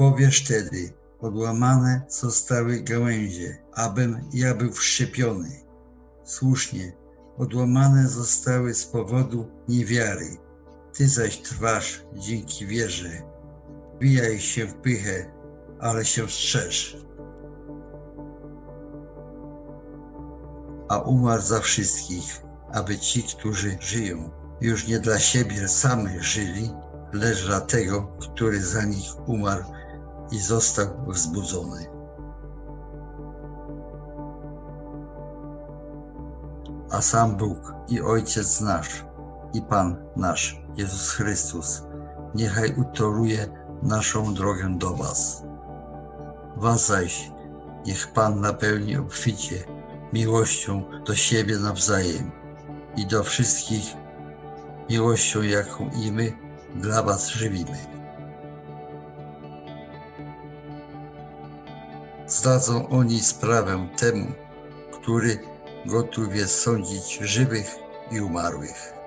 Powiesz wtedy, odłamane zostały gałęzie, abym ja był wszczepiony. Słusznie, odłamane zostały z powodu niewiary. Ty zaś trwasz dzięki wierze. Wijaj się w pychę, ale się strzeż. A umarł za wszystkich, aby ci, którzy żyją, już nie dla siebie samych żyli, lecz dla tego, który za nich umarł i został wzbudzony. A sam Bóg i Ojciec nasz, i Pan nasz, Jezus Chrystus, niechaj utoruje naszą drogę do Was. Was zaś niech Pan napełni obficie miłością do siebie nawzajem i do wszystkich miłością, jaką i my dla Was żywimy. Zdadzą oni sprawę temu, który gotów jest sądzić żywych i umarłych.